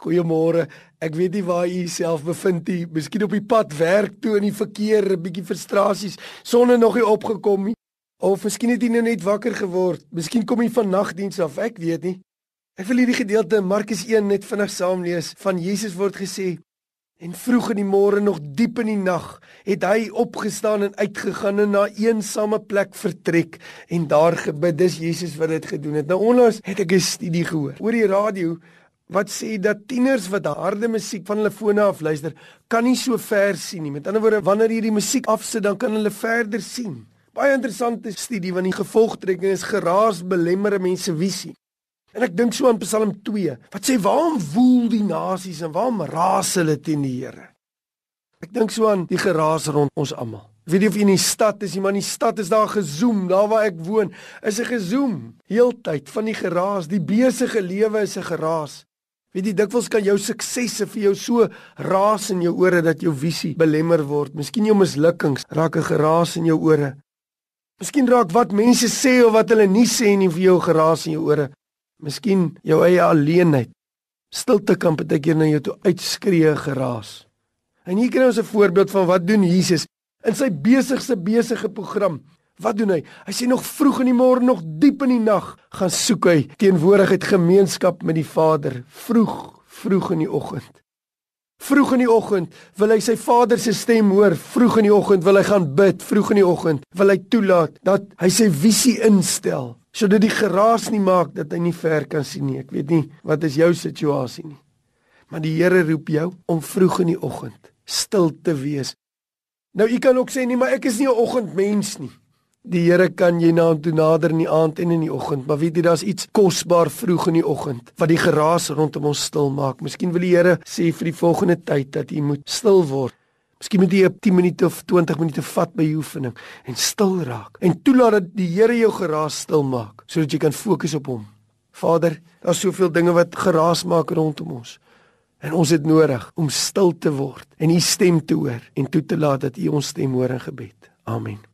Goeiemôre. Ek weet nie waar u self bevind nie. Miskien op die pad werk toe in die verkeer, 'n bietjie frustrasies, sonne nog nie opgekom nie. Of miskien het u nou net wakker geword. Miskien kom u van nagdiens af, ek weet nie. Ek wil hierdie gedeelte Markus 1 net vinnig saam lees. Van Jesus word gesê en vroeg in die môre nog diep in die nag het hy opgestaan en uitgegaan en na 'n eensame plek vertrek en daar gebid. Dis Jesus wat dit gedoen het. Nou onlangs het ek 'n studie gehoor oor die radio wat sê dat tieners wat harde musiek van hulle fone af luister, kan nie so ver sien nie. Met ander woorde, wanneer jy die musiek afsit, dan kan hulle verder sien. Baie interessante studie want die gevolgtrekking is geraas belemmer mense visie. En ek dink so aan Psalm 2 wat sê waarom woel die nasies en waarom raas hulle teen die Here? Ek dink so aan die geraas rond ons almal. Weet jy of in die stad is, maar in die stad is daar gezoom, daar waar ek woon, is 'n gezoom heeltyd van die geraas, die besige lewe is 'n geraas. Weet jy dikwels kan jou suksesse vir jou so raas in jou ore dat jou visie belemmer word. Miskien jou mislukkings raak 'n geraas in jou ore. Miskien raak wat mense sê of wat hulle nie sê nie vir jou geraas in jou ore. Miskien jou eie alleenheid. Stilte kan baie keer na jou toe uitskree geraas. En hier kry ons 'n voorbeeld van wat doen Jesus in sy besigste besige program. Wat doen hy? Hy sê nog vroeg in die môre, nog diep in die nag, gaan soek hy teenwoordigheid gemeenskap met die Vader, vroeg, vroeg in die oggend. Vroeg in die oggend wil hy sy Vader se stem hoor. Vroeg in die oggend wil hy gaan bid. Vroeg in die oggend wil hy toelaat dat hy sy visie instel sodat die geraas nie maak dat hy nie ver kan sien nie. Ek weet nie wat is jou situasie nie. Maar die Here roep jou om vroeg in die oggend stil te wees. Nou u kan ook sê nee, maar ek is nie 'n oggendmens nie. Die Here kan jy na hom toe nader in die aand en in die oggend, maar weet jy daar's iets kosbaar vroeg in die oggend wat die geraas rondom ons stil maak. Miskien wil die Here sê vir die volgende tyd dat jy moet stil word. Miskien moet jy 'n 10 minute of 20 minute vat by jou oefening en stil raak en toelaat dat die Here jou geraas stil maak sodat jy kan fokus op hom. Vader, daar's soveel dinge wat geraas maak rondom ons. En ons het nodig om stil te word en u stem te hoor en toe te laat dat u ons stem hoor in gebed. Amen.